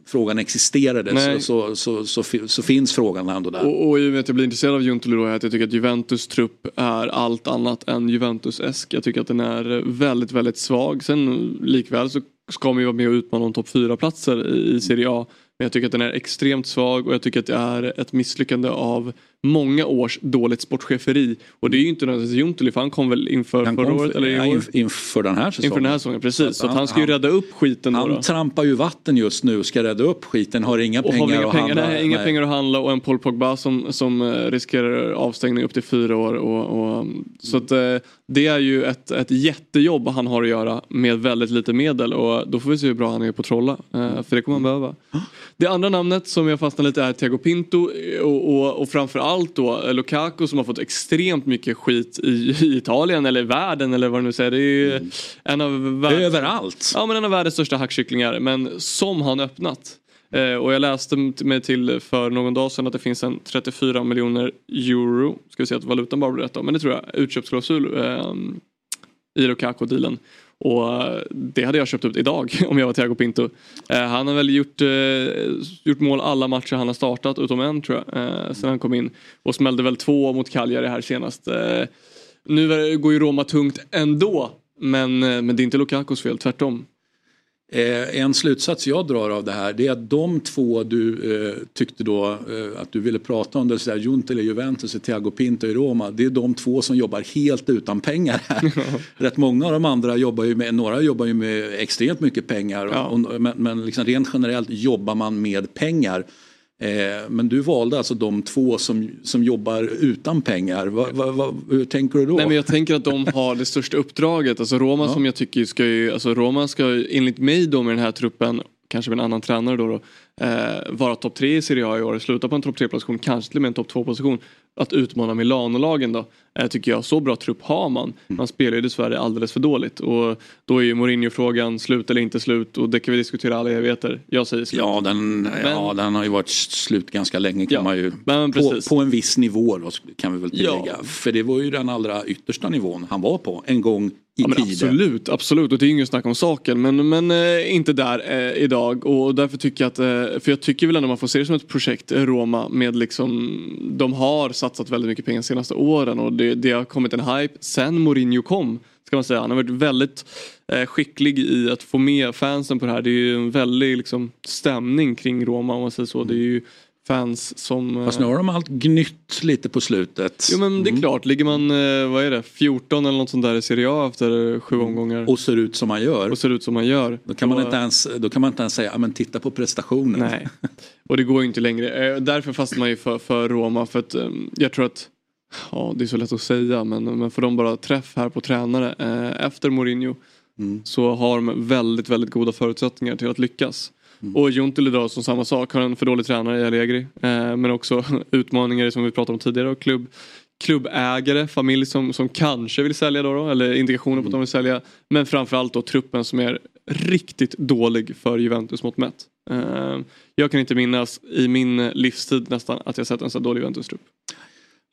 frågan existerade så, så, så, så, fi- så finns frågan ändå där. Och, och i och med att jag blir intresserad av Juntoli då är att jag tycker att Juventus trupp är allt annat än Juventus-esk. Jag tycker att den är väldigt, väldigt svag. Sen likväl så ska man ju vara med och utmana om topp 4-platser i, i Serie A. Men jag tycker att den är extremt svag och jag tycker att det är ett misslyckande av många års dåligt sportcheferi. Och det är ju inte nödvändigtvis Juntoli för han kom väl inför Han förra året eller i år? inf- inför den här säsongen. Inför den här säsongen, precis. Så att han ska ju han- rädda upp skiten då. Han då. trampar ju vatten just nu och ska rädda upp skiten. Har inga Och pengar har inga att pengar, handla. nej, inga Nej. pengar att handla och en Paul Pogba som, som eh, riskerar avstängning upp till fyra år. Och, och, så att, eh, det är ju ett, ett jättejobb han har att göra med väldigt lite medel och då får vi se hur bra han är på att trolla. eh, För det kommer han behöva. Det andra namnet som jag fastnar lite är Thiago Pinto eh, och, och, och framförallt då eh, Lukaku som har fått extremt mycket skit i, *laughs* i Italien eller världen eller vad du nu säger. Det är ju en av världens, Överallt. Ja men en av världens största hackkycklingar men som han öppnat. Eh, och jag läste mig till för någon dag sedan att det finns en 34 miljoner euro, ska vi se att valutan bara blir rätt då, men det tror jag, utköpsklausul eh, i Lukaku-dealen. Och eh, det hade jag köpt upp idag *laughs* om jag var Thiago Pinto. Eh, han har väl gjort, eh, gjort mål alla matcher han har startat utom en tror jag. Eh, sen han kom in. Och smällde väl två mot Cagliari här senast. Eh, nu går ju Roma tungt ändå. Men, eh, men det är inte Lukakos fel, tvärtom. Eh, en slutsats jag drar av det här det är att de två du eh, tyckte då eh, att du ville prata om, det där, Juntele Juventus och Thiago Pinto i Roma, det är de två som jobbar helt utan pengar här. *laughs* Rätt många av de andra jobbar ju med, några jobbar ju med extremt mycket pengar och, men, men liksom rent generellt jobbar man med pengar. Eh, men du valde alltså de två som, som jobbar utan pengar. Va, va, va, hur tänker du då? Nej men jag tänker att de har det största uppdraget. Alltså Roma Ja. som jag tycker ska ju, alltså Roma ska ju, enligt mig då med den här truppen, kanske med en annan tränare då, då eh, vara topp tre i Serie A i år, sluta på en topp tre position, kanske till och med en topp två position. Att utmana Milano-lagen då, eh, tycker jag. Så bra trupp har man. Man spelar ju dessvärre alldeles för dåligt. Och då är ju Mourinho-frågan slut eller inte slut och det kan vi diskutera alla evigheter. Jag säger slut. Ja den, ja, den har ju varit slut ganska länge kan Ja, man ju. men på, precis. på en viss nivå då, kan vi väl tillägga. Ja. För det var ju den allra yttersta nivån han var på en gång i Ja, men absolut, absolut och det är inget snack om saken men, men eh, inte där eh, idag och därför tycker jag att, eh, Eh, för jag tycker väl ändå man får se det som ett projekt eh, Roma med liksom, de har satsat väldigt mycket pengar de senaste åren och det, det har kommit en hype sen Mourinho kom. Ska man säga. Han har varit väldigt eh, skicklig i att få med fansen på det här. Det är ju en väldig liksom, stämning kring Roma om man säger så. Det är ju fans som... eh, Fast nu har de allt gnytt lite på slutet. Jo men det är klart, ligger man, eh, vad är det, 14 eller något sånt där i Serie A efter sju omgångar. Och ser ut som man gör. Och ser ut som man gör. Då kan man Och- inte ens, då kan man inte ens säga, "Ja, men titta på prestationen. Nej, och det går ju inte längre. Eh, Därför fastnar man ju för, för Roma för att eh, jag tror att Ja, det är så lätt att säga men, men får de bara träff här på tränare efter Mourinho så har de väldigt, väldigt goda förutsättningar till att lyckas. Mm. Och Juntili då som samma sak har en för dålig tränare i Allegri eh, men också *laughs* utmaningar som vi pratade om tidigare och klubb, klubbägare, familj som, som kanske vill sälja då, då eller indikationer på att de vill sälja men framförallt då truppen som är riktigt dålig för Juventus mått mätt. Eh, jag kan inte minnas i min livstid nästan att jag sett en så dålig Juventus-trupp.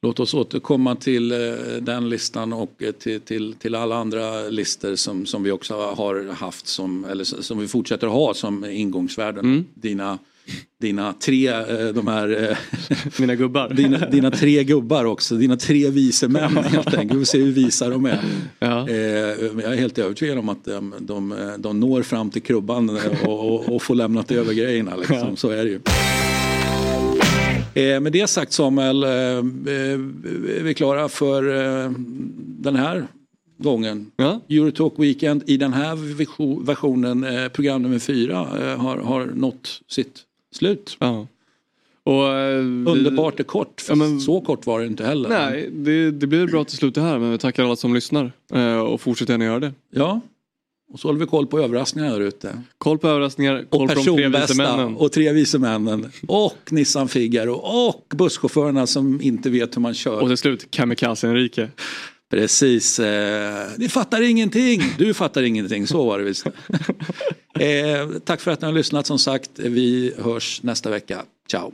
Låt oss återkomma till eh, den listan och eh, till, till, till alla andra listor som, som vi också har haft som, eller som vi fortsätter ha som ingångsvärden. Mm. Dina, dina tre, eh, de här... *laughs* Mina gubbar. *laughs* Dina, dina tre gubbar också, dina tre vise män helt enkelt. Vi får se hur visa de är. Men jag är helt övertygad om att de, de, de når fram till krubban och, och, och får lämnat över grejerna. Liksom. Ja. Så är det ju. Eh, med det sagt Samuel, eh, eh, är vi klara för eh, den här gången. Eurotalk Weekend i den här versionen, eh, program nummer fyra, eh, har, har nått sitt slut. Ja. Och, eh, Underbart är kort, för så kort var det inte heller. Nej, det, det blir bra till slut det här men vi tackar alla som lyssnar och fortsätt gärna göra det. Ja, och så håller vi koll på överraskningar där ute. Koll på överraskningar, koll Och på de tre vise männen. och tre vise männen. Och Nissan Figaro och busschaufförerna som inte vet hur man kör. Och till slut Kamikaze Enrique. Precis. Eh, ni fattar ingenting. Du fattar ingenting. Så var det visst. *laughs* eh, tack för att ni har lyssnat som sagt. Vi hörs nästa vecka. Ciao.